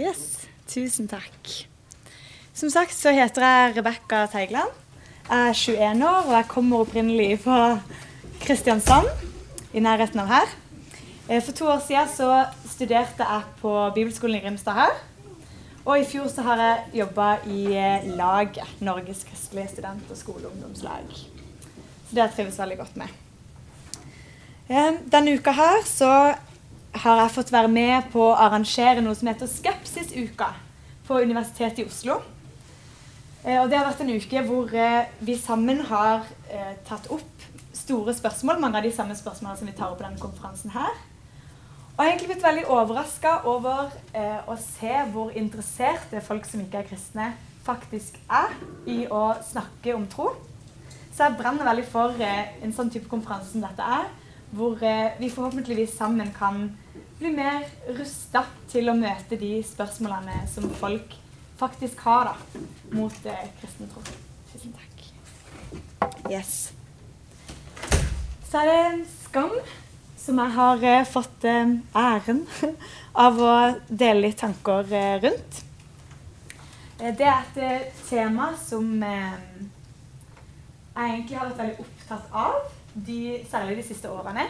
Yes, tusen takk. Som sagt så heter jeg Rebekka Teigland. Jeg er 21 år, og jeg kommer opprinnelig fra Kristiansand, i nærheten av her. Eh, For to år siden så studerte jeg på bibelskolen i Grimstad her. Og i fjor så har jeg jobba i eh, laget, Norges kristelige student- og skoleungdomslag. Så det har jeg trives veldig godt med. Eh, Denne uka her så har jeg fått være med på å arrangere noe som heter Skepsisuka på Universitetet i Oslo. Eh, Og det har vært en uke hvor eh, vi sammen har eh, tatt opp store spørsmål, mange av de samme spørsmålene som vi tar opp på denne konferansen her. Og jeg har egentlig blitt veldig overraska over å se hvor interesserte folk som ikke er kristne, faktisk er i å snakke om tro. Så jeg brenner veldig for en sånn type konferanse som dette er, hvor eh, vi forhåpentligvis sammen kan bli mer rusta til å møte de spørsmålene som folk faktisk har da, mot eh, kristen tro. Tusen takk. Yes. Så er det en skam som jeg har eh, fått eh, æren av å dele litt tanker rundt. Det er et tema som jeg egentlig har vært veldig opptatt av, de, særlig de siste årene.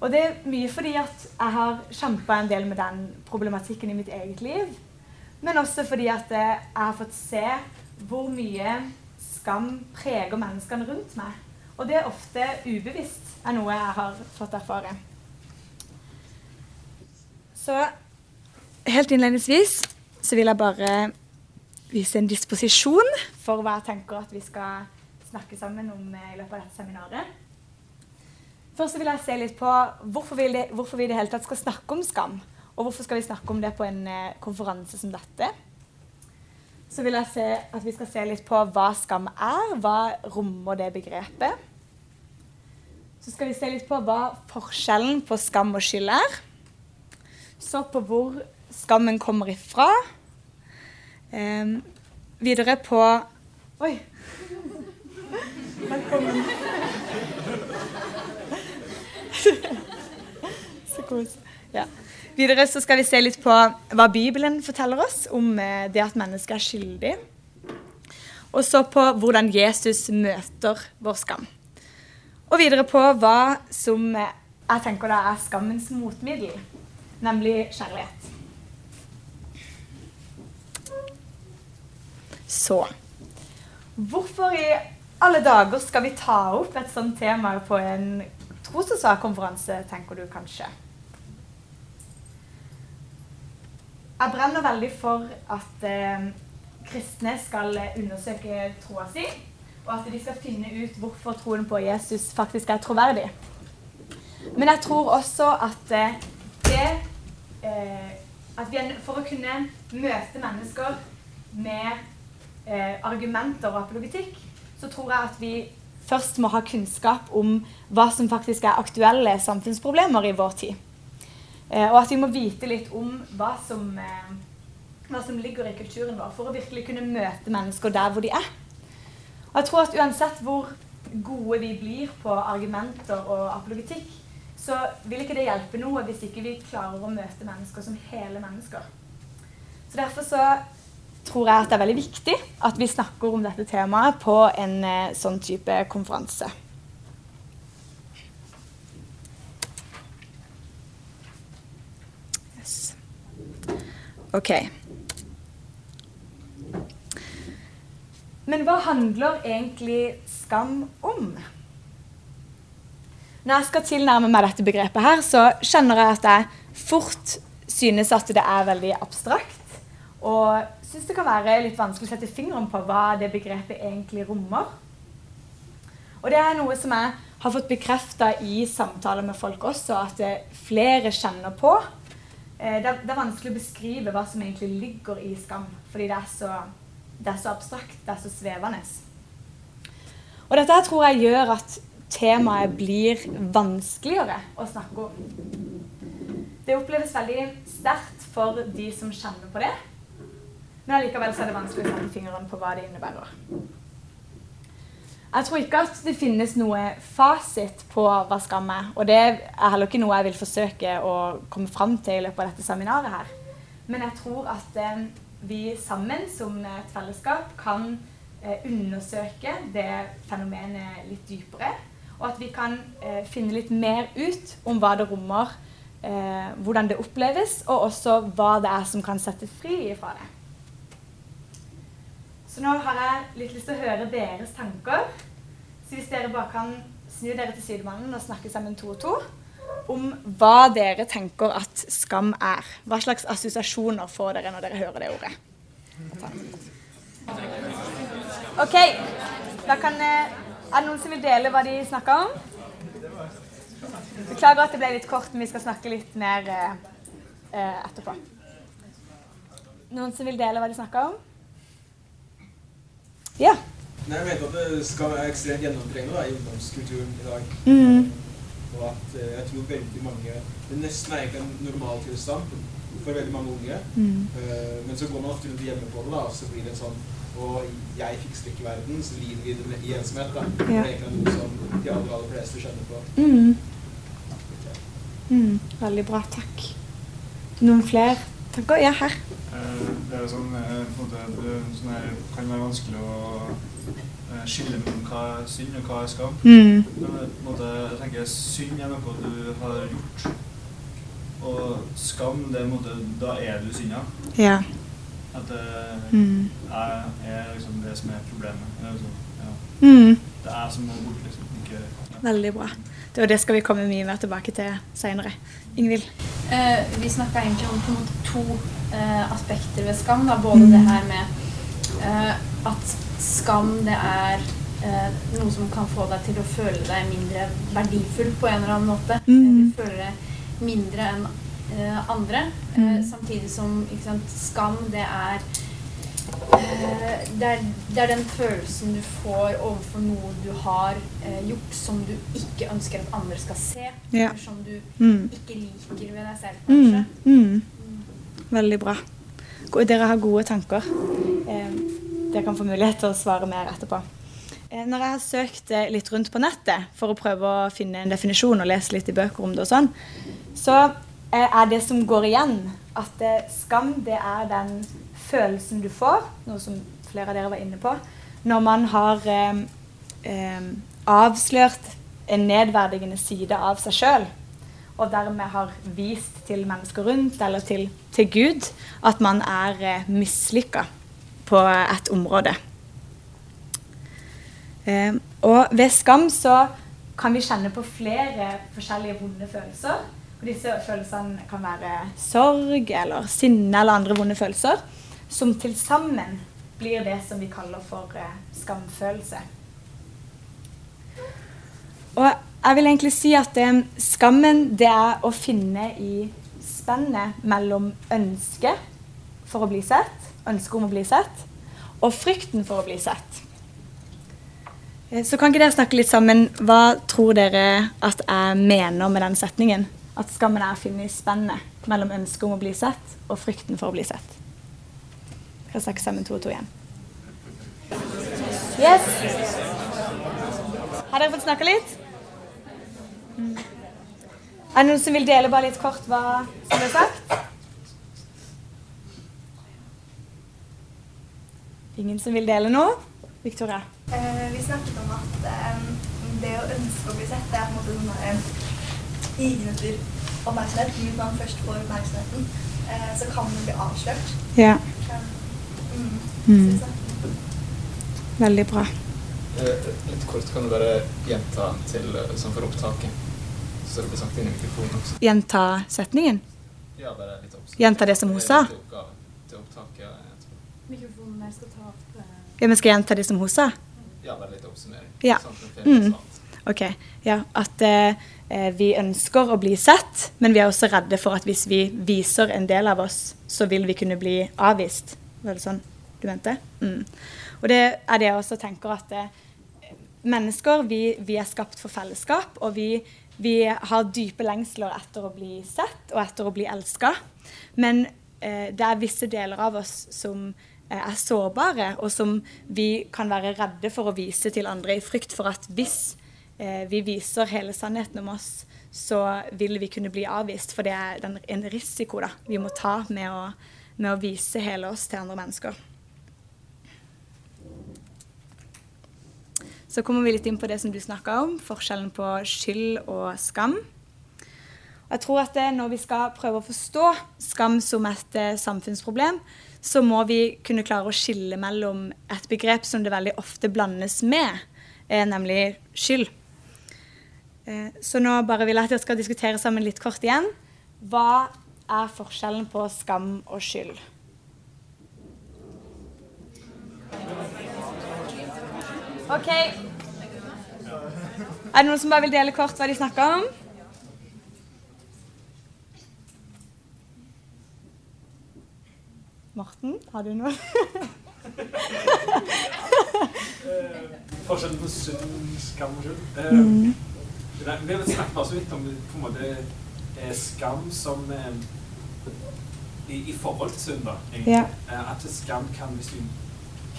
Og det er mye fordi at jeg har kjempa en del med den problematikken i mitt eget liv. Men også fordi at jeg har fått se hvor mye skam preger menneskene rundt meg. Og det er ofte ubevisst, er noe jeg har fått erfare. Så helt innledningsvis så vil jeg bare vise en disposisjon for hva jeg tenker at vi skal snakke sammen om eh, i løpet av dette seminaret. Først vil jeg se litt på hvorfor vi, det, hvorfor vi i det hele tatt skal snakke om skam. Og hvorfor skal vi snakke om det på en eh, konferanse som dette. Så vil jeg se at vi skal se litt på hva skam er. Hva rommer det begrepet? Så skal vi se litt på hva forskjellen på skam og skyld er. Så på hvor skammen kommer ifra. Eh, videre på Oi! Velkommen. så kos. Ja. Videre så skal vi se litt på hva Bibelen forteller oss om eh, det at mennesket er skyldig. Og så på hvordan Jesus møter vår skam. Og videre på hva som eh, jeg tenker da er skammens motmiddel, nemlig kjærlighet. Så Hvorfor i alle dager skal vi ta opp et sånt tema på en tros- og sakkonferanse, tenker du kanskje? Jeg brenner veldig for at eh, kristne skal undersøke troa si, og at de skal finne ut hvorfor troen på Jesus faktisk er troverdig. Men jeg tror også at eh, det eh, at vi For å kunne møte mennesker med eh, argumenter og apologetikk, så tror jeg at vi først må ha kunnskap om hva som faktisk er aktuelle samfunnsproblemer i vår tid. Eh, og at vi må vite litt om hva som, eh, hva som ligger i kulturen vår, for å virkelig kunne møte mennesker der hvor de er. Og jeg tror at uansett hvor gode vi blir på argumenter og apologetikk, så vil ikke det hjelpe noe hvis ikke vi klarer å møte mennesker som hele mennesker. Så Derfor så tror jeg at det er veldig viktig at vi snakker om dette temaet på en eh, sånn type konferanse. Yes. Ok. Men hva handler egentlig skam om? Når jeg skal tilnærme meg dette begrepet, her, så kjenner jeg at jeg fort synes at det er veldig abstrakt. Og syns det kan være litt vanskelig å sette fingeren på hva det begrepet egentlig rommer. Og det er noe som jeg har fått bekrefta i samtaler med folk også, at eh, flere kjenner på. Eh, Det er, vanskelig å beskrive hva som egentlig ligger i skam, fordi det er så, det er så abstrakt, det er så svevende. Og dette tror jeg gjør at temaet blir vanskeligere å snakke om. Det oppleves veldig sterkt for de som kjenner på det. Men allikevel er det vanskelig å sette fingeren på hva det innebærer. Jeg tror ikke at det finnes noe fasit på hva skam er. Og det er heller ikke noe jeg vil forsøke å komme fram til i løpet av dette seminaret her. Men jeg tror at eh, vi sammen som et fellesskap kan eh, undersøke det fenomenet litt dypere. Og at vi kan eh, finne litt mer ut om hva det rommer, eh, hvordan det oppleves, og også hva det er som kan sette fri ifra det. Så nå har jeg litt lyst til å høre deres tanker. Så hvis dere bare kan snu dere til sidemannen og snakke sammen to og to om hva dere tenker at skam er. Hva slags assosiasjoner får dere når dere hører det ordet? OK. Da kan, eh, er det noen som vil dele hva de snakker om? Beklager at det ble litt kort, men vi skal snakke litt mer eh, eh etterpå. Noen som vil dele hva de snakker om? Ja. Nei, jeg mente at det skal være ekstremt gjennomtrengende i ungdomskulturen i dag. Mm. Og at eh, jeg tror veldig mange Det nesten er egentlig en normaltilstand for veldig mange unge. Mm. Uh, men så går man ofte rundt hjemme på det, da, og så blir det en sånn Og jeg fikser ikke verden, så lider vi i ensomhet. da. Det er egentlig noe som de aller, aller fleste kjenner på. Mm. Mm. Veldig bra. Takk. Noen flere tanker? Ja, her. Eh, det er sånn, det, sånn her, kan være vanskelig å eh, skille mellom hva er synd og hva er skam. Mm. Men måte, jeg tenker synd er noe du har gjort. Og skam, det er måte, da er du synda. Ja. At det Mm. er, er liksom det som er problemet. Det er, liksom, ja. Mm. det er som må bort, liksom. Ikke, ja. Veldig bra. Det, og det skal vi komme mye mer tilbake til seinere. Ingvild? Eh, vi snakka egentlig om måte to eh, aspekter ved skam. Da. Både Mm. det her med eh, at skam det er eh, noe som kan få deg til å føle deg mindre verdifull på en eller annen måte. Mm. Du føler deg mindre enn eh, andre. Eh, Mm. samtidig som sant, skam det er det er, det er den følelsen du får overfor noe du har eh, gjort som du ikke ønsker at andre skal se. Ja. Eller som du Mm. ikke liker ved deg selv, Mm. kanskje. Mm. Veldig bra. Dere har gode tanker. Eh, dere kan få mulighet til å svare mer etterpå. Eh, når jeg har søkt eh, litt rundt på nettet for å prøve å finne en definisjon og lese litt i bøker om det og sånn, så eh, er det som går igjen, at eh, skam det er den følelsen du får, noe som flere av dere var inne på, når man har eh, eh, avslørt en nedverdigende side av seg sjøl og dermed har vist til mennesker rundt eller til, til Gud at man er eh, mislykka på et område. Eh, og ved skam så kan vi kjenne på flere forskjellige vonde følelser. Og disse følelsene kan være sorg eller sinne eller andre vonde følelser, som til sammen blir det som vi kaller for eh, skamfølelse. Og jeg vil egentlig si at eh, skammen det er å finne i spennet mellom ønske for å bli sett, ønske om å bli sett, og frykten for å bli sett. Eh, Så kan ikke dere snakke litt sammen? Hva tror dere at jeg mener med den setningen? At skammen er å finne i spennet mellom ønsket om å bli sett og frykten for å bli sett. Kan snakke sammen to og to igjen. Yes. Har dere fått snakka litt? Mm. Er det noen som vil dele bare litt kort hva som ble sagt? Ingen som vil dele noe? Victoria? Eh, vi snakket om at eh, det å ønske å bli sett, det er på en måte sånn der higen etter oppmerksomhet. Hvis man først får oppmerksomheten, eh, så kan man bli avslørt. Ja. Mm. Veldig bra. Eh, Litt kort kan du bare gjenta til sånn for opptaket. Så det blir sagt inn i mikrofonen også. Gjenta setningen. Ja, bare litt oppsummering. Gjenta det som hun sa. Til opptaket. etterpå. Mikrofonen der skal ta opp eh, Ja, men skal jeg gjenta det som hun sa? Ja, bare litt oppsummering. Ja. Sånn Mm. Ok, ja, At eh, eh, vi ønsker å bli sett, men vi er også redde for at hvis vi viser en del av oss, så vil vi kunne bli avvist. Var det sånn du mente? Mm. Og det er det jeg også tenker at det, mennesker vi, vi er skapt for fellesskap, og vi, vi har dype lengsler etter å bli sett og etter å bli elska. Men eh, det er visse deler av oss som eh, er sårbare, og som vi kan være redde for å vise til andre i frykt for at hvis eh, vi viser hele sannheten om oss, så vil vi kunne bli avvist. For det er den, en risiko da, vi må ta med å med å vise hele oss til andre mennesker. Så kommer vi litt inn på det som du snakka om, forskjellen på skyld og skam. Jeg tror at Når vi skal prøve å forstå skam som et eh, samfunnsproblem, så må vi kunne klare å skille mellom et begrep som det veldig ofte blandes med, eh, nemlig skyld. Eh, så nå bare vil jeg at dere skal diskutere sammen litt kort igjen. Hva er forskjellen på skam og skyld? OK. Er det noen som bare vil dele kort hva de snakker om? Morten, har du noe? Forskjellen på synd, skam og skyld. Eh, er- Vi har snakket bare så vidt om på en måte eh, skam som eh, i, i forhold til synd, da. Ja. Eh, At skam kan, hvis du,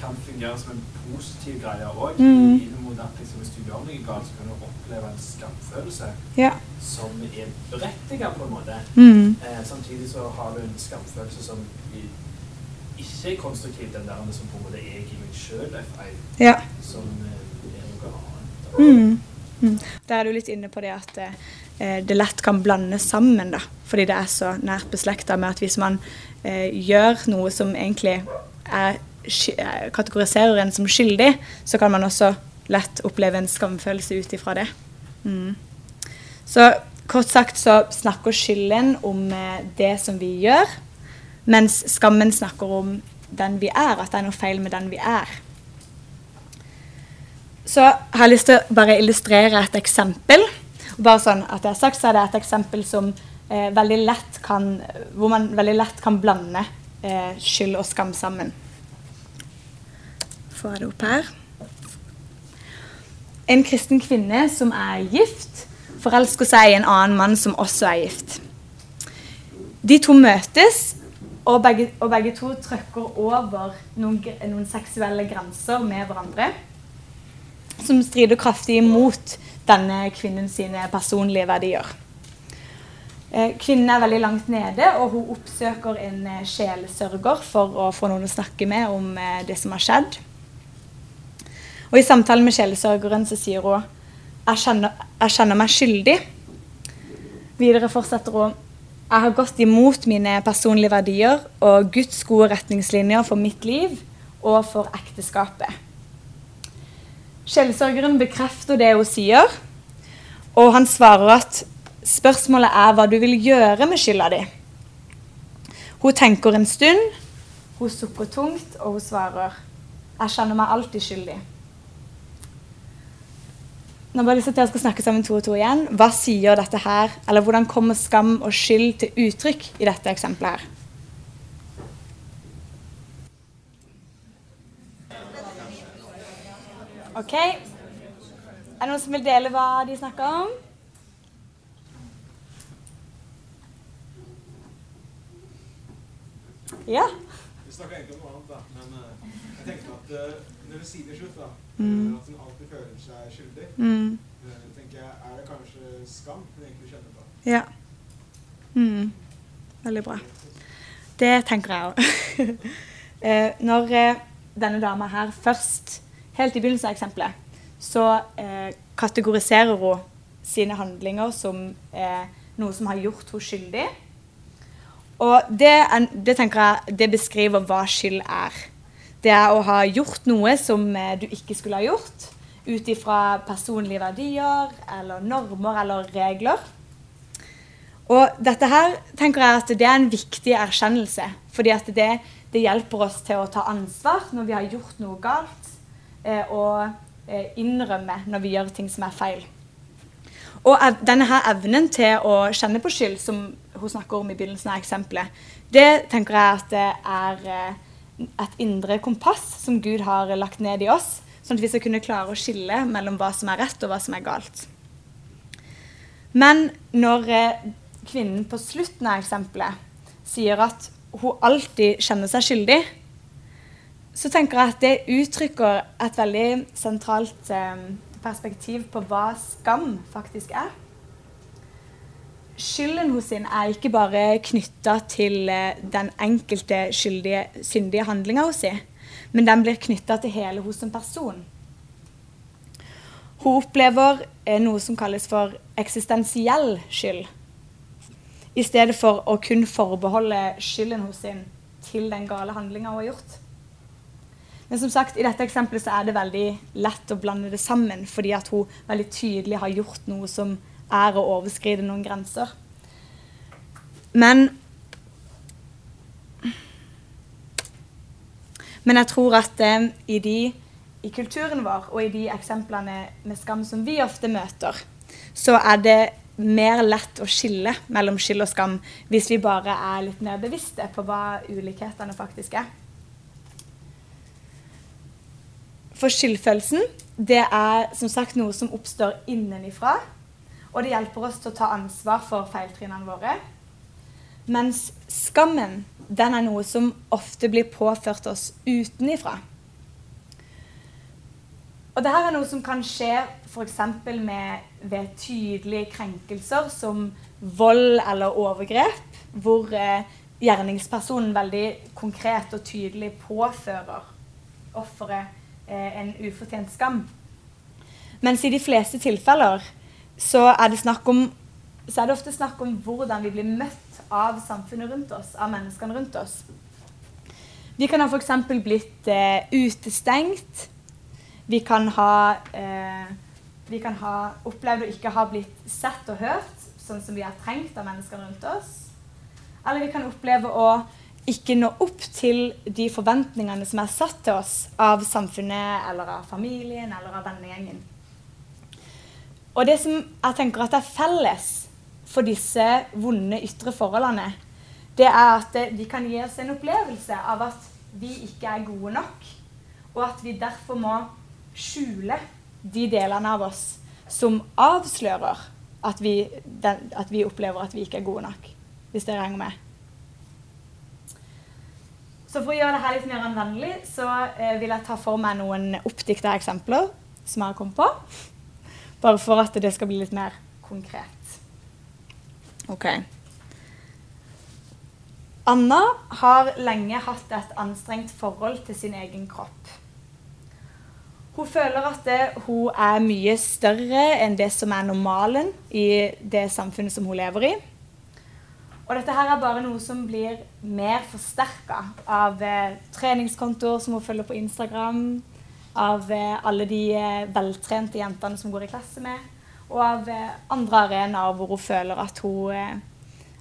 kan fungere som en positiv greie òg. Mm. I det mot at liksom, hvis du gjør noe galt, så kan du oppleve en skamfølelse Ja. som er berettiget på en måte. Mm. Eh, samtidig så har du en skamfølelse som ikke er konstruktiv, den der som på en måte jeg i meg sjøl er feil, ja. som eh, er noe annet. Mm. Mm. Da er du litt inne på det at eh, det lett kan blandes sammen, da. Fordi det er så nært beslekta med at hvis man eh, gjør noe som egentlig er, eh, kategoriserer en som skyldig, så kan man også lett oppleve en skamfølelse ut ifra det. Mm. Så kort sagt så snakker skylden om eh, det som vi gjør, mens skammen snakker om den vi er, at det er noe feil med den vi er. Så har jeg lyst til å bare illustrere et eksempel. Bare sånn at jeg har sagt, så er det et eksempel som eh, veldig lett kan, hvor man veldig lett kan blande eh, skyld og skam sammen. Får jeg det opp her. En kristen kvinne som er gift, forelsker seg i en annen mann som også er gift. De to møtes, og begge, og begge to trykker over noen, noen seksuelle grenser med hverandre som strider kraftig imot denne kvinnen sine personlige verdier. Eh, Kvinnen er veldig langt nede, og hun oppsøker en sjelsørger sjelesørger for å få noen å snakke med om eh, det som har skjedd. Og I samtalen med sjelesørgeren så sier hun jeg kjenner, jeg kjenner meg skyldig. Videre fortsetter hun jeg har gått imot mine personlige verdier og Guds gode retningslinjer for mitt liv og for ekteskapet. Sjelesørgeren bekrefter det hun sier, og han svarer at spørsmålet er hva du vil gjøre med skylda di. Hun tenker en stund, hun sukker tungt, og hun svarer jeg kjenner meg alltid skyldig. Nå bare lyst til at dere skal snakke sammen to og to igjen. Hva sier dette her, eller Hvordan kommer skam og skyld til uttrykk i dette eksempelet? her? Ok. Er det noen som vil dele hva de snakker om? Ja. Vi snakker egentlig om noe annet, da. Men eh, jeg tenkte at uh, når du sier det slutt, da, Mm. at hun alltid føler seg skyldig, Mm. eh, tenker jeg, er det kanskje skam hun egentlig kjenner på? Ja. Mm. Veldig bra. Det tenker jeg òg. når denne dama her først, helt i begynnelsen av eksempelet, så eh, kategoriserer hun sine handlinger som eh, noe som har gjort henne skyldig. Og det, det jeg det beskriver hva skyld er. Det er å ha gjort noe som eh, du ikke skulle ha gjort, ut ifra personlige verdier eller normer eller regler. Og dette her tenker jeg at det er en viktig erkjennelse. fordi det, det hjelper oss til å ta ansvar når vi har gjort noe galt, og eh, innrømme når vi gjør ting som er feil. Og denne her evnen til å kjenne på skyld, som hun snakker om i begynnelsen av eksempelet, det tenker jeg at det er eh, et indre kompass som Gud har lagt ned i oss, sånn at vi skal kunne klare å skille mellom hva som er rett og hva som er galt. Men når eh, kvinnen på slutten av eksempelet sier at hun alltid kjenner seg skyldig, så tenker jeg at det uttrykker et veldig sentralt eh, perspektiv på hva skam faktisk er. skylden hos sin er ikke bare knytta til eh, den enkelte skyldige, syndige handlinga hos sin, men den blir knytta til hele hos en person. Hun opplever eh, noe som kalles for eksistensiell skyld, i stedet for å kun forbeholde skylden hos sin til den gale handlinga hun har gjort. Men som sagt, i dette eksempelet så er det veldig lett å blande det sammen, fordi at hun veldig tydelig har gjort noe som er å overskride noen grenser. Men Men jeg tror at eh, i, de, i kulturen vår og i de eksemplene med skam som vi ofte møter, så er det mer lett å skille mellom skyld og skam hvis vi bare er litt mer bevisste på hva ulikhetene faktisk er. For skyldfølelsen det er som sagt noe som oppstår innenifra. Og det hjelper oss til å ta ansvar for feiltrinnene våre. Mens skammen den er noe som ofte blir påført oss utenifra. Og dette er noe som kan skje f.eks. ved tydelige krenkelser som vold eller overgrep, hvor eh, gjerningspersonen veldig konkret og tydelig påfører offeret en ufortjent skam. Mens i de fleste tilfeller så er det, om, så er det ofte snakk om hvordan vi blir møtt av samfunnet rundt oss, av menneskene rundt oss. Vi kan ha f.eks. blitt eh, utestengt. Vi kan ha, eh, vi kan ha opplevd å ikke ha blitt sett og hørt sånn som vi har trengt av menneskene rundt oss. Eller vi kan oppleve å ikke nå opp til de forventningene som er satt til oss av samfunnet eller av familien eller av vennegjengen. Og det som jeg tenker at er felles for disse vonde ytre forholdene, det er at de kan gi oss en opplevelse av at vi ikke er gode nok, og at vi derfor må skjule de delene av oss som avslører at vi, den, at vi opplever at vi ikke er gode nok. Hvis dere henger med. Så for å gjøre dette litt mer anvendelig, så eh, vil jeg ta for meg noen oppdikta eksempler som jeg har kommet på. Bare for at det skal bli litt mer konkret. OK. Anna har lenge hatt et anstrengt forhold til sin egen kropp. Hun føler at det, hun er mye større enn det som er normalen i det samfunnet som hun lever i. Og dette her er bare noe som blir mer forsterka av eh, treningskontoer som hun følger på Instagram, av eh, alle de eh, veltrente jentene som hun går i klasse med, og av eh, andre arenaer hvor hun føler at hun,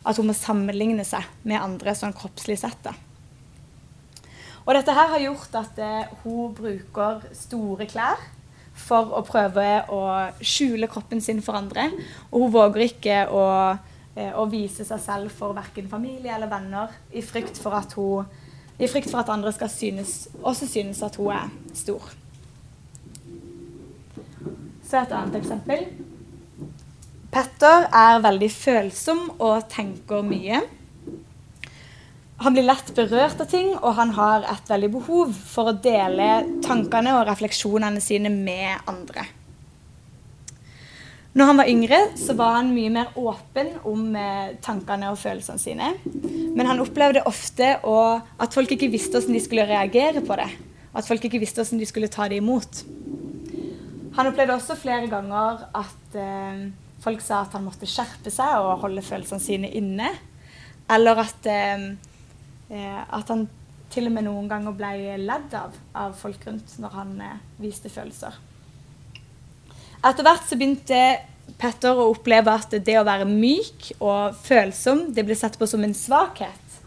at hun må sammenligne seg med andre sånn kroppslig sett. Da. Og dette her har gjort at hun bruker store klær for å prøve å skjule kroppen sin for andre. Og hun våger ikke å, å vise seg selv for verken familie eller venner i frykt for at hun frykt for at andre skal synes, også synes at hun er stor. Så et annet eksempel. Petter er veldig følsom og tenker mye. Han blir lett berørt av ting, og han har et veldig behov for å dele tankene og refleksjonene sine med andre. Når han var yngre, så var han mye mer åpen om eh, tankene og følelsene sine. Men han opplevde ofte å, at folk ikke visste hvordan de skulle reagere på det. At folk ikke visste hvordan de skulle ta det imot. Han opplevde også flere ganger at eh, folk sa at han måtte skjerpe seg og holde følelsene sine inne. Eller at, eh, eh at han til og med noen ganger ble ledd av av folk rundt når han eh, viste følelser. Etter hvert så begynte Petter å oppleve at det å være myk og følsom det ble sett på som en svakhet.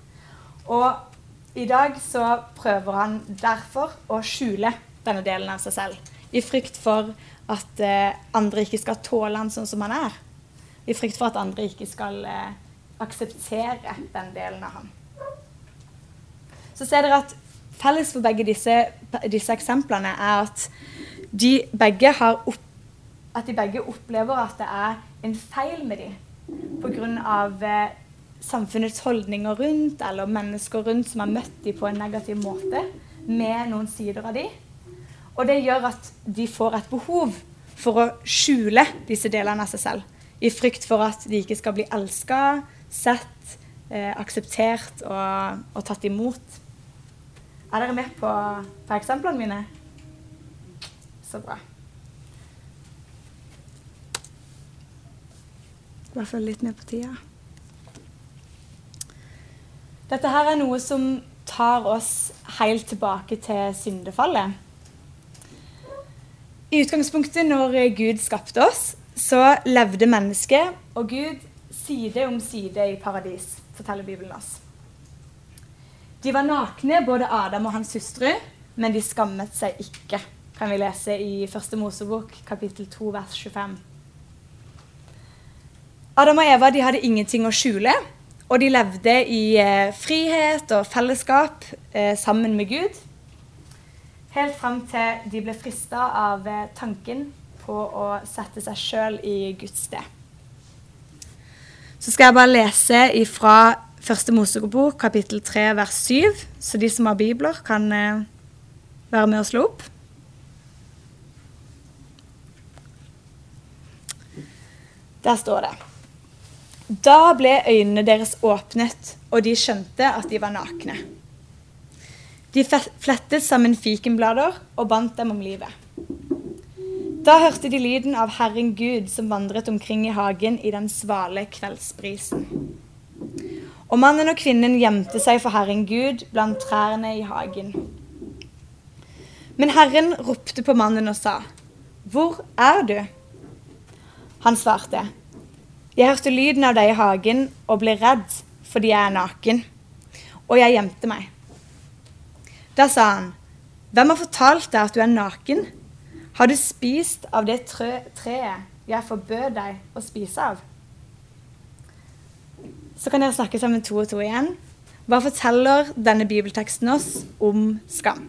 Og i dag så prøver han derfor å skjule denne delen av seg selv. I frykt for at eh, andre ikke skal tåle han sånn som han er. I frykt for at andre ikke skal eh, akseptere den delen av han. Så ser dere at felles for begge disse, disse eksemplene er at de begge har opp at de begge opplever at det er en feil med dem pga. Eh, samfunnets holdninger rundt eller mennesker rundt som har møtt dem på en negativ måte med noen sider av dem. Og det gjør at de får et behov for å skjule disse delene av seg selv. i frykt for at de ikke skal bli elska, sett, eh, akseptert og, og, tatt imot. Er dere med på, på eksemplene mine? Så bra. Bare følge litt med på tida. Dette her er noe som tar oss helt tilbake til syndefallet. I utgangspunktet, når Gud skapte oss, så levde mennesket og Gud side om side i paradis, forteller Bibelen oss. De var nakne, både Adam og hans hustru, men de skammet seg ikke, kan vi lese i Første Mosebok, kapittel 2, vers 25. Adam og Eva de hadde ingenting å skjule, og de levde i eh, frihet og fellesskap eh, sammen med Gud. Helt fram til de ble frista av eh, tanken på å sette seg sjøl i Guds sted. Så skal jeg bare lese fra Første Mosebok, kapittel 3, vers 7, så de som har bibler, kan være med og slå opp. Der står det. Da ble øynene deres åpnet, og de skjønte at de var nakne. De flettet sammen fikenblader og bandt dem om livet. Da hørte de lyden av Herren Gud som vandret omkring i hagen i den svale kveldsbrisen. Og mannen og kvinnen gjemte seg for Herren Gud blant trærne i hagen. Men Herren ropte på mannen og sa, 'Hvor er du?' Han svarte, 'Jeg hørte lyden av deg i hagen og ble redd fordi jeg er naken.' Og jeg gjemte meg. Da sa han, 'Hvem har fortalt deg at du er naken?' Har du spist av det treet jeg forbød deg å spise av? Så kan dere snakke sammen to og to igjen. Hva forteller denne bibelteksten oss om skam?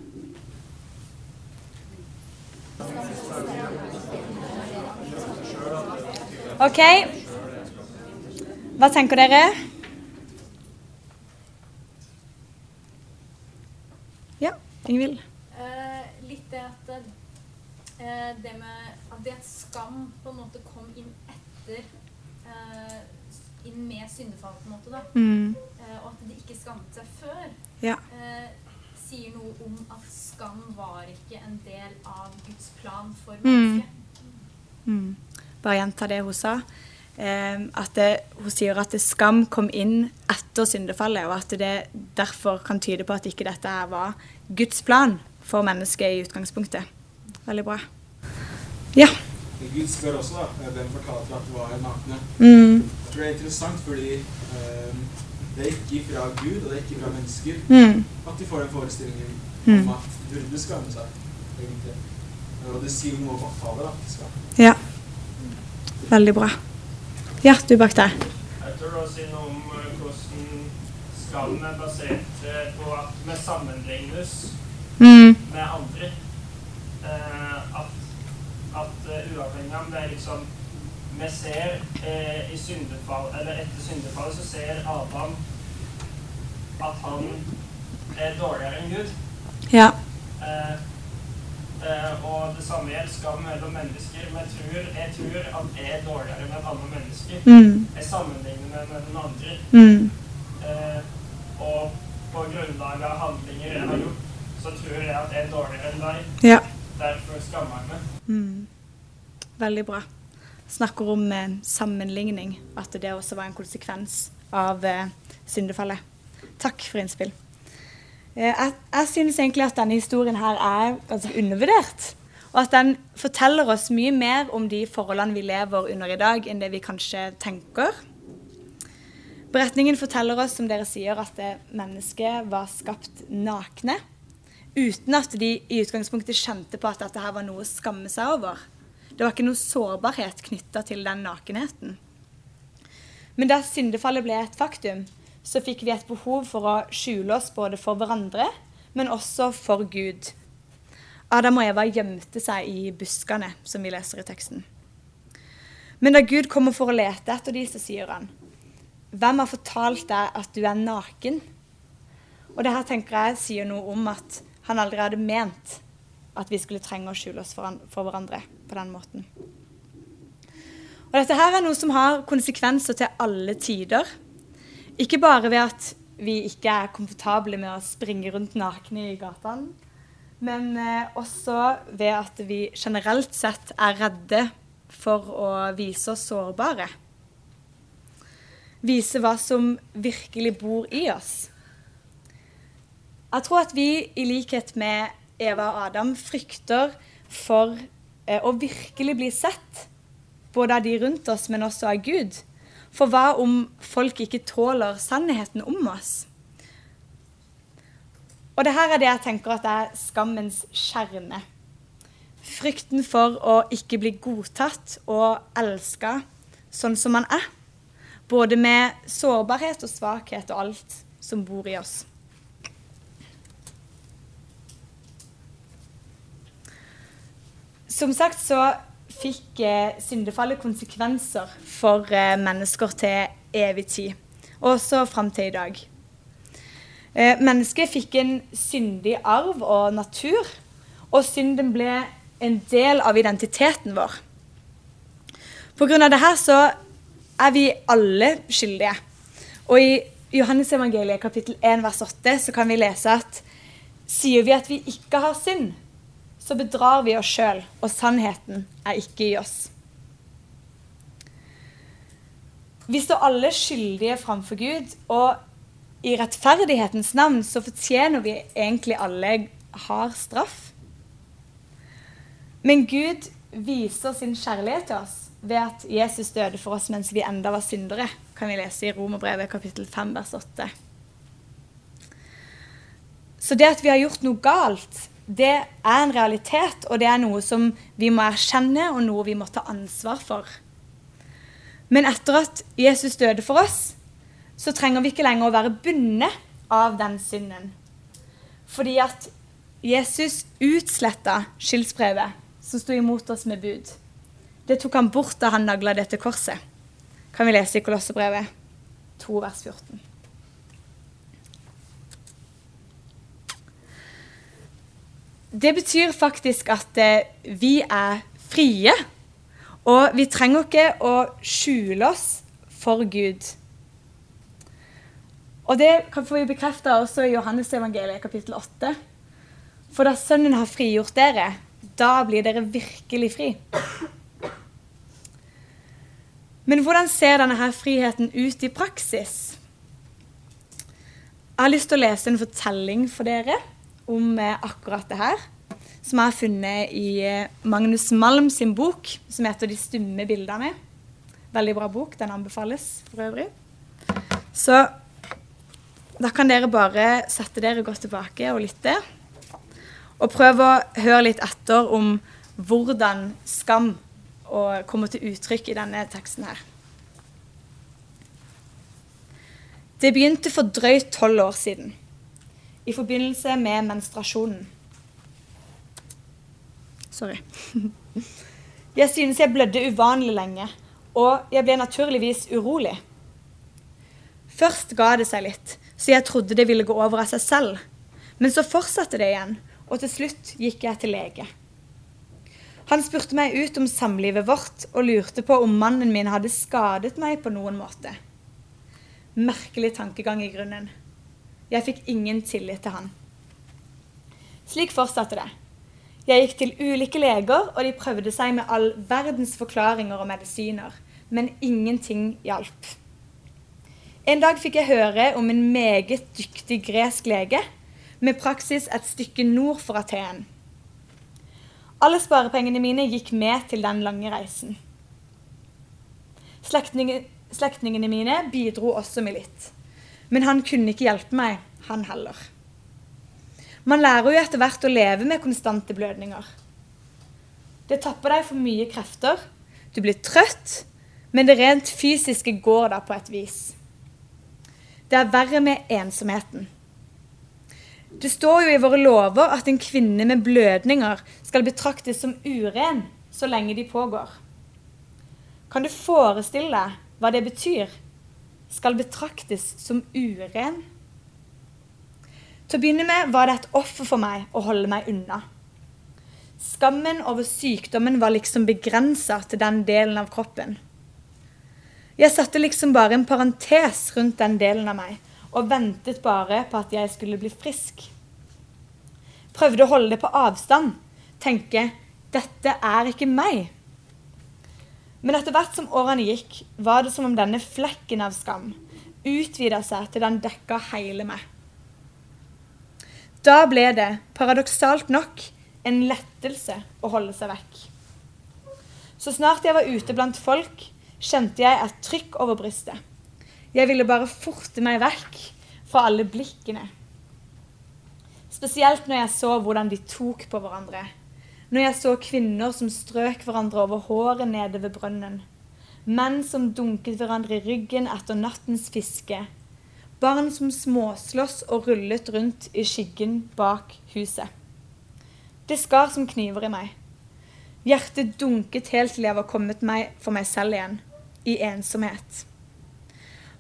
OK. Hva tenker dere? Ja, Ingvild? Eh, litt det at eh, det med at det at skam på en måte kom inn etter eh, Inn med syndefall, på en måte, da. Mm. Eh, og at de ikke skammet seg før, ja. Eh, sier noe om at skam var ikke en del av Guds plan for mm. mennesket. Mm. Mm. Bare gjenta det hun sa. Eh, at det, hun sier at skam kom inn etter syndefallet, og at det derfor kan tyde på at ikke dette her var Guds plan for mennesket i utgangspunktet. Veldig bra. Ja. Gud spør også da, eh, hvem fortalte at det var nakne. Mm. Jeg tror det er interessant fordi um, det er ikke fra Gud og det er ikke fra mennesker mm. at de får den forestillingen mm. om at de burde skamme seg. egentlig. Og det sier noe om opphavet. da, skam. Ja. Veldig bra. Ja, du bak der. Jeg tror også innom noe om eh, hvordan skallen er basert eh, på at vi sammenlignes mm. med andre. Eh, at, at uh, uavhengig av det er liksom Vi ser eh, i syndefall, eller etter syndefallet så ser Adam at han er dårligere enn Gud. Ja. Eh, eh, og det samme gjelder skam mellom mennesker. Men jeg tror, jeg tror at jeg er dårligere enn andre mennesker. Mm. Jeg sammenligner meg med den andre. Mm. Eh, og på grunnlag av handlinger jeg har gjort, så tror jeg at jeg er dårligere enn deg. Ja. Derfor skammer jeg meg. Mm. Veldig bra. Snakker om eh, sammenligning, at det også var en konsekvens av eh, syndefallet. Takk for innspill. Eh, jeg, jeg synes egentlig at denne historien her er ganske undervurdert. Og at den forteller oss mye mer om de forholdene vi lever under i dag, enn det vi kanskje tenker. Beretningen forteller oss, som dere sier, at mennesket var skapt nakne uten at de i utgangspunktet kjente på at dette her var noe å skamme seg over. Det var ikke noe sårbarhet knytta til den nakenheten. Men da syndefallet ble et faktum, så fikk vi et behov for å skjule oss både for hverandre, men også for Gud. Adam og Eva gjemte seg i buskene, som vi leser i teksten. Men da Gud kommer for å lete etter de, så sier han, 'Hvem har fortalt deg at du er naken?' Og det her tenker jeg sier noe om at han aldri hadde ment at vi skulle trenge å skjule oss for, for hverandre på den måten. Og dette her er noe som har konsekvenser til alle tider. Ikke bare ved at vi ikke er komfortable med å springe rundt nakne i gatene, men eh, også ved at vi generelt sett er redde for å vise oss sårbare. Vise hva som virkelig bor i oss. Jeg tror at vi, i likhet med Eva og Adam, frykter for eh, å virkelig bli sett, både av de rundt oss, men også av Gud. For hva om folk ikke tåler sannheten om oss? Og det her er det jeg tenker at er skammens kjerne. Frykten for å ikke bli godtatt og elska sånn som man er. Både med sårbarhet og svakhet og alt som bor i oss. Som sagt så fikk eh, syndefallet konsekvenser for eh, mennesker til evig tid, og også fram til i dag. Eh, mennesket fikk en syndig arv og natur, og synden ble en del av identiteten vår. På grunn av det så er vi alle skyldige. Og i Johannes evangeliet kapittel 1 vers 8 så kan vi lese at sier vi at vi ikke har synd, så bedrar vi oss sjøl, og sannheten er ikke i oss. Vi står alle skyldige framfor Gud, og i rettferdighetens navn så fortjener vi egentlig alle hard straff. Men Gud viser sin kjærlighet til oss ved at Jesus døde for oss mens vi enda var syndere, kan vi lese i Romerbrevet kapittel 5 vers 8. Så det at vi har gjort noe galt, det er en realitet, og det er noe som vi må erkjenne, og noe vi må ta ansvar for. Men etter at Jesus døde for oss, så trenger vi ikke lenger å være bundet av den synden. Fordi at Jesus utsletta skyldsbrevet som sto imot oss med bud. Det tok han bort da han nagla det til korset. Kan vi lese i Kolossebrevet 2 vers 14. Det betyr faktisk at eh, vi er frie. Og vi trenger ikke å skjule oss for Gud. Og det kan vi bekrefte også i Johannes evangeliet kapittel 8. For da Sønnen har frigjort dere, da blir dere virkelig fri. Men hvordan ser denne her friheten ut i praksis? Jeg har lyst til å lese en fortelling for dere om eh, akkurat det her. Som jeg har funnet i eh, Magnus Malm sin bok, som heter 'De stumme bildene'. Veldig bra bok. Den anbefales for øvrig. Så da kan dere bare sette dere godt tilbake og lytte. Og prøve å høre litt etter om hvordan skam kommer til uttrykk i denne teksten her. Det begynte for drøyt tolv år siden, i forbindelse med menstruasjonen. Sorry. Jeg synes jeg blødde uvanlig lenge, og jeg ble naturligvis urolig. Først ga det seg litt, så jeg trodde det ville gå over av seg selv. Men så fortsatte det igjen, og til slutt gikk jeg til lege. Han spurte meg ut om samlivet vårt og lurte på om mannen min hadde skadet meg på noen måte. Merkelig tankegang i grunnen. Jeg fikk ingen tillit til han. Slik fortsatte det. Jeg gikk til ulike leger, og de prøvde seg med all verdens forklaringer og medisiner, men ingenting hjalp. En dag fikk jeg høre om en meget dyktig gresk lege med praksis et stykke nord for Aten. Alle sparepengene mine gikk med til den lange reisen. Slektningene mine bidro også med litt. Men han kunne ikke hjelpe meg, han heller. Man lærer jo etter hvert å leve med konstante blødninger. Det tapper deg for mye krefter. Du blir trøtt, men det rent fysiske går da på et vis. Det er verre med ensomheten. Det står jo i våre lover at en kvinne med blødninger skal betraktes som uren så lenge de pågår. Kan du forestille deg hva det betyr, skal betraktes som uren. Til å begynne med var det et offer for meg å holde meg unna. Skammen over sykdommen var liksom begrensa til den delen av kroppen. Jeg satte liksom bare en parentes rundt den delen av meg og ventet bare på at jeg skulle bli frisk. Prøvde å holde det på avstand, tenke 'dette er ikke meg'. Men etter hvert som årene gikk, var det som om denne flekken av skam utvida seg til den dekka hele meg. Da ble det, paradoksalt nok, en lettelse å holde seg vekk. Så snart jeg var ute blant folk, kjente jeg et trykk over brystet. Jeg ville bare forte meg vekk fra alle blikkene. Spesielt når jeg så hvordan de tok på hverandre. Når jeg så kvinner som strøk hverandre over håret nede ved brønnen. Menn som dunket hverandre i ryggen etter nattens fiske. Barn som småslåss og rullet rundt i skyggen bak huset. Det skar som kniver i meg. Hjertet dunket helt til jeg var kommet meg for meg selv igjen, i ensomhet.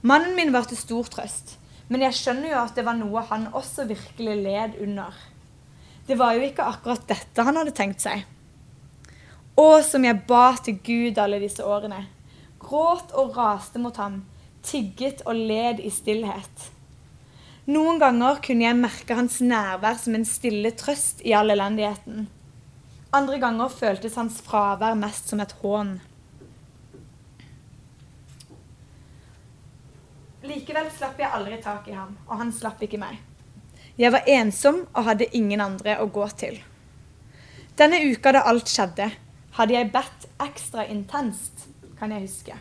Mannen min var til stor trøst, men jeg skjønner jo at det var noe han også virkelig led under. Det var jo ikke akkurat dette han hadde tenkt seg. Å, som jeg ba til Gud alle disse årene. Gråt og raste mot ham, tigget og led i stillhet. Noen ganger kunne jeg merke hans nærvær som en stille trøst i all elendigheten. Andre ganger føltes hans fravær mest som et hån. Likevel slapp jeg aldri tak i ham, og han slapp ikke meg. Jeg var ensom og hadde ingen andre å gå til. Denne uka da alt skjedde, hadde jeg bedt ekstra intenst, kan jeg huske.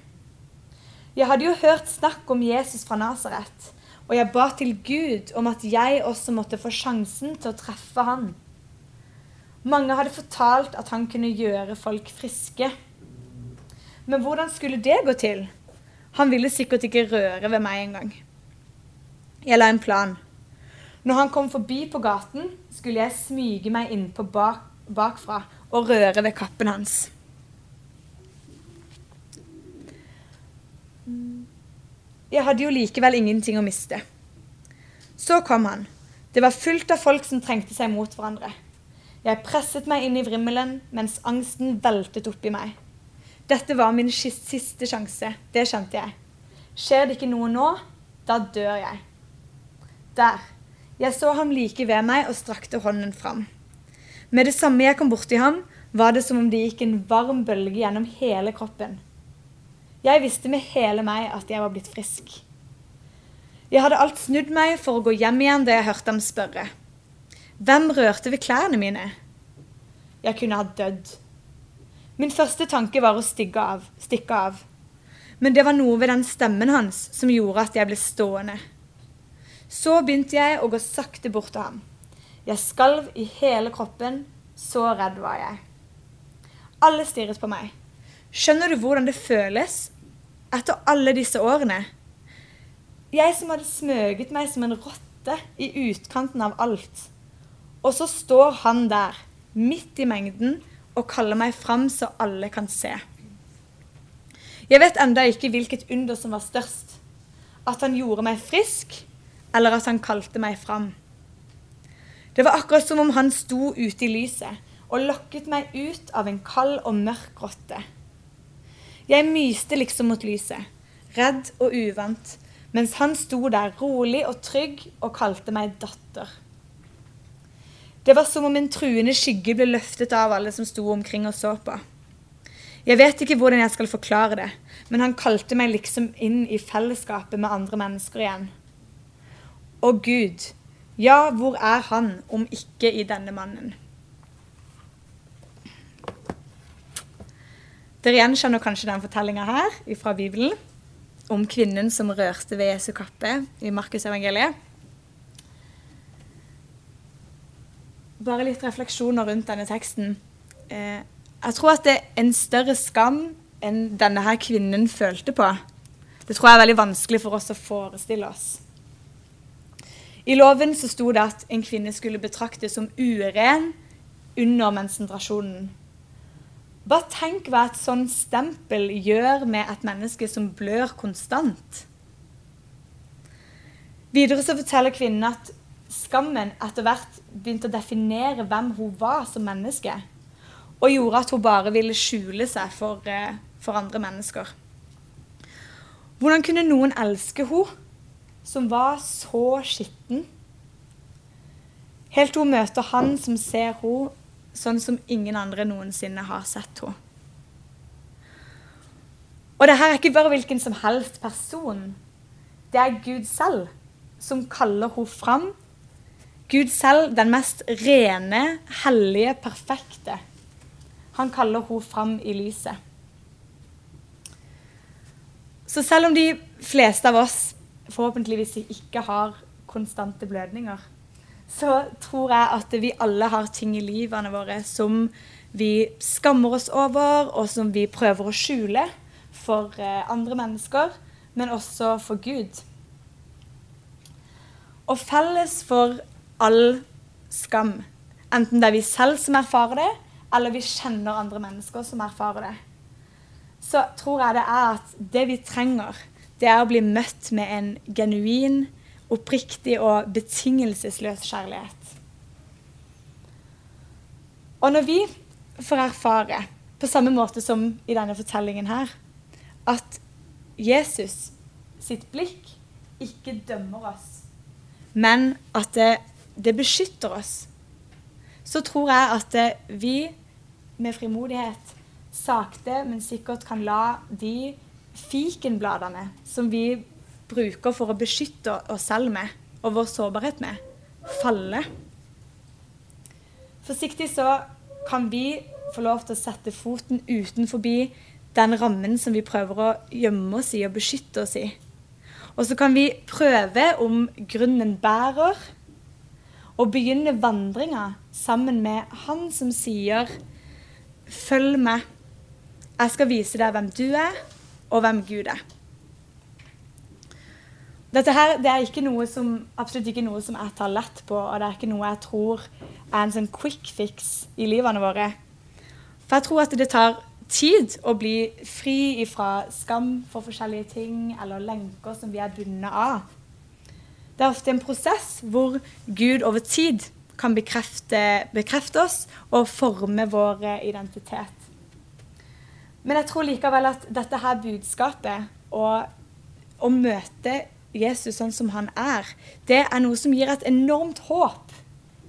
Jeg hadde jo hørt snakk om Jesus fra Nasaret, og jeg ba til Gud om at jeg også måtte få sjansen til å treffe han. Mange hadde fortalt at han kunne gjøre folk friske. Men hvordan skulle det gå til? Han ville sikkert ikke røre ved meg engang. Jeg la en plan. Når han kom forbi på gaten, skulle jeg smyge meg innpå bak, bakfra og røre ved kappen hans. Jeg hadde jo likevel ingenting å miste. Så kom han. Det var fullt av folk som trengte seg mot hverandre. Jeg presset meg inn i vrimmelen mens angsten veltet opp i meg. Dette var min siste sjanse, det kjente jeg. Skjer det ikke noe nå, da dør jeg. Der. Jeg så ham like ved meg og strakte hånden fram. Med det samme jeg kom borti ham, var det som om det gikk en varm bølge gjennom hele kroppen. Jeg visste med hele meg at jeg var blitt frisk. Jeg hadde alt snudd meg for å gå hjem igjen da jeg hørte ham spørre. Hvem rørte ved klærne mine? Jeg kunne ha dødd. Min første tanke var å stikke av. Stikke av. Men det var noe ved den stemmen hans som gjorde at jeg ble stående. Så begynte jeg å gå sakte bort til ham. Jeg skalv i hele kroppen. Så redd var jeg. Alle stirret på meg. Skjønner du hvordan det føles etter alle disse årene? Jeg som hadde smøget meg som en rotte i utkanten av alt. Og så står han der, midt i mengden, og kaller meg fram så alle kan se. Jeg vet enda ikke hvilket under som var størst. At han gjorde meg frisk, eller at han kalte meg fram. Det var akkurat som om han sto ute i lyset og lokket meg ut av en kald og mørk grotte. Jeg myste liksom mot lyset, redd og uvant, mens han sto der rolig og trygg og kalte meg datter. Det var som om en truende skygge ble løftet av alle som sto omkring og så på. Jeg vet ikke hvordan jeg skal forklare det, men han kalte meg liksom inn i fellesskapet med andre mennesker igjen. Og Gud, ja, hvor er han om ikke i denne mannen? Dere gjenkjenner kanskje den fortellinga her fra Bibelen om kvinnen som rørte ved Jesu kappe i Markusevangeliet. Bare litt refleksjoner rundt denne teksten. Eh, jeg tror at det er en større skam enn denne her kvinnen følte på. Det tror jeg er veldig vanskelig for oss å forestille oss. I loven så sto det at en kvinne skulle betraktes som uren under menstruasjonen. Bare tenk hva et sånn stempel gjør med et menneske som blør konstant. Videre så forteller kvinnen at skammen etter hvert begynte å definere hvem hun var som menneske og gjorde at hun bare ville skjule seg for, eh, for andre mennesker. Hvordan kunne noen elske henne som var så skitten? Helt til hun møter han som ser henne sånn som ingen andre noensinne har sett henne. Og det her er ikke bare hvilken som helst person. Det er Gud selv som kaller henne fram. Gud selv, den mest rene, hellige, perfekte. Han kaller henne fram i lyset. Så selv om de fleste av oss forhåpentligvis ikke har konstante blødninger, så tror jeg at vi alle har ting i livene våre som vi skammer oss over, og som vi prøver å skjule for eh, andre mennesker, men også for Gud. Og felles for all skam, enten det er vi selv som erfarer det, eller vi kjenner andre mennesker som erfarer det, så tror jeg det er at det vi trenger, det er å bli møtt med en genuin, oppriktig og betingelsesløs kjærlighet. Og når vi får erfare, på samme måte som i denne fortellingen her, at Jesus sitt blikk ikke dømmer oss, men at det, det beskytter oss, så tror jeg at det, vi med frimodighet sakte, men sikkert kan la de fikenbladene som vi bruker for å beskytte oss selv med, og vår sårbarhet med, falle. Forsiktig så kan vi få lov til å sette foten utenfor den rammen som vi prøver å gjemme oss i og beskytte oss i. Og så kan vi prøve om grunnen bærer, og begynne vandringa sammen med han som sier 'følg meg', Jeg skal vise deg hvem du er, og hvem Gud er. Dette her, det er som, absolutt ikke noe som jeg tar lett på, og det er ikke noe jeg tror er en sånn quick fix i livene våre. For jeg tror at det tar tid å bli fri fra skam for forskjellige ting eller lenker som vi er bundet av. Det er ofte en prosess hvor Gud over tid kan bekrefte, bekrefte oss og forme vår identitet. Men jeg tror likevel at dette her budskapet og å møte Jesus sånn som han er, det er noe som gir et enormt håp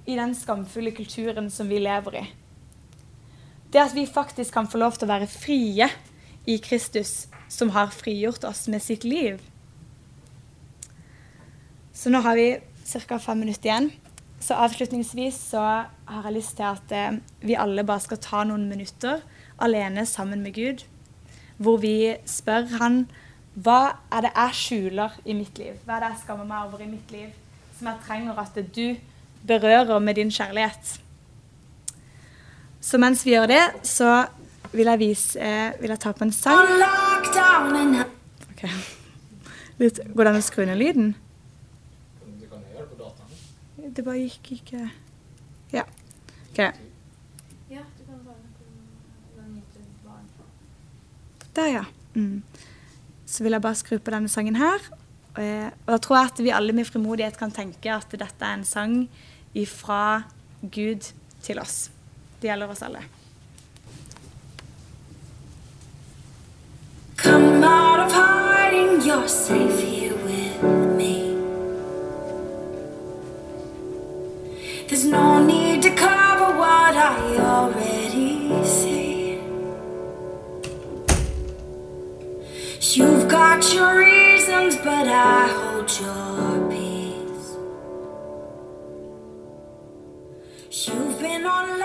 i den skamfulle kulturen som vi lever i. Det at vi faktisk kan få lov til å være frie i Kristus, som har frigjort oss med sitt liv. Så nå har vi ca. fem minutter igjen. Så avslutningsvis så har jeg lyst til at eh, vi alle bare skal ta noen minutter alene sammen med Gud, hvor vi spør han hva er det jeg skjuler i mitt liv? Hva er det jeg skammer meg over i mitt liv, som jeg trenger at du berører med din kjærlighet? Så mens vi gjør det, så vil jeg vise eh, Vil jeg ta på en sang? Ok. Litt, går det an å skru ned lyden? Du kan gjøre det på dataen. Det bare gikk ikke Ja. OK. Der, ja. Mm. Så vil jeg bare skru på denne sangen her. Og da tror jeg at vi alle med frimodighet kan tenke at dette er en sang ifra Gud til oss. Det gjelder oss alle. Come out of hiding, you're safe here with me. There's no need to cover what I already got your reasons, but I hold your peace. You've been on